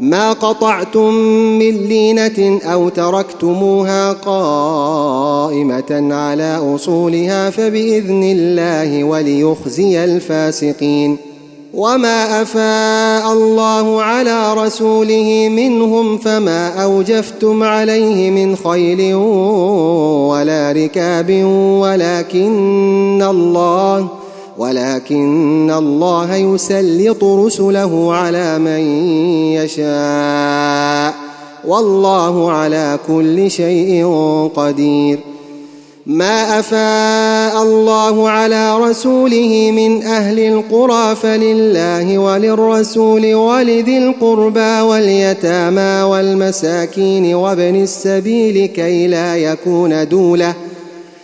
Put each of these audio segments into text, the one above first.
ما قطعتم من لينة أو تركتموها قائمة على أصولها فبإذن الله وليخزي الفاسقين. وما أفاء الله على رسوله منهم فما أوجفتم عليه من خيل ولا ركاب ولكن الله ولكن الله يسلط رسله على من يشاء. والله على كل شيء قدير. ما أفاء الله على رسوله من أهل القرى فلله وللرسول ولذي القربى واليتامى والمساكين وابن السبيل كي لا يكون دولة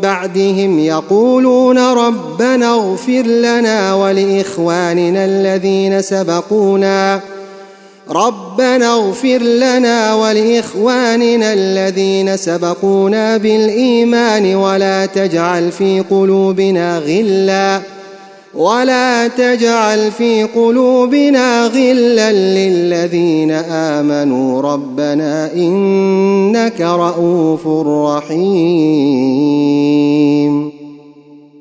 بعدهم يقولون ربنا اغفر لنا ولإخواننا الذين سبقونا. ربنا اغفر لنا ولإخواننا الذين سبقونا بالإيمان ولا تجعل في قلوبنا غلا. ولا تجعل في قلوبنا غلا للذين امنوا ربنا انك رءوف رحيم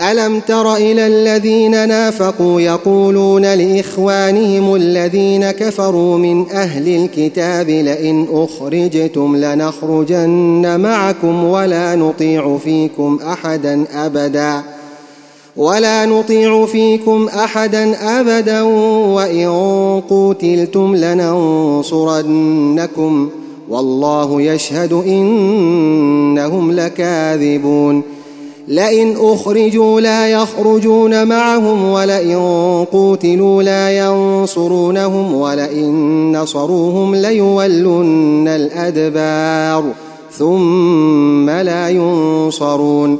الم تر إلى الذين نافقوا يقولون لاخوانهم الذين كفروا من أهل الكتاب لئن اخرجتم لنخرجن معكم ولا نطيع فيكم احدا ابدا ولا نطيع فيكم أحدا أبدا وإن قوتلتم لننصرنكم والله يشهد إنهم لكاذبون لئن أخرجوا لا يخرجون معهم ولئن قوتلوا لا ينصرونهم ولئن نصروهم ليولن الأدبار ثم لا ينصرون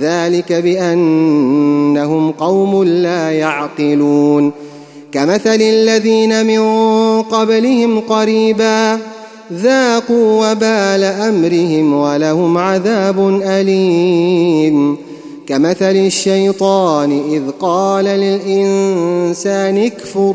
ذلك بأنهم قوم لا يعقلون. كمثل الذين من قبلهم قريبا ذاقوا وبال أمرهم ولهم عذاب أليم. كمثل الشيطان إذ قال للإنسان اكفر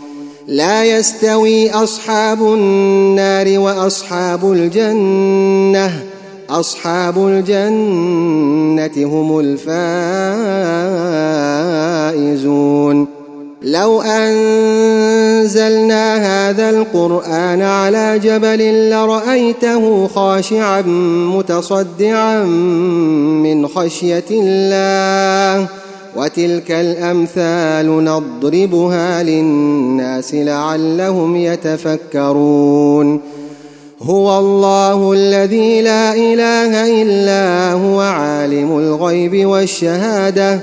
لا يستوي أصحاب النار وأصحاب الجنة. أصحاب الجنة هم الفائزون. لو أنزلنا هذا القرآن على جبل لرأيته خاشعا متصدعا من خشية الله. وتلك الأمثال نضربها للناس لعلهم يتفكرون. هو الله الذي لا إله إلا هو عالم الغيب والشهادة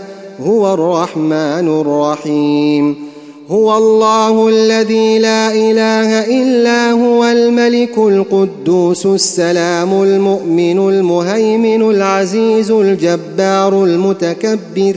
هو الرحمن الرحيم. هو الله الذي لا إله إلا هو الملك القدوس السلام المؤمن المهيمن العزيز الجبار المتكبر.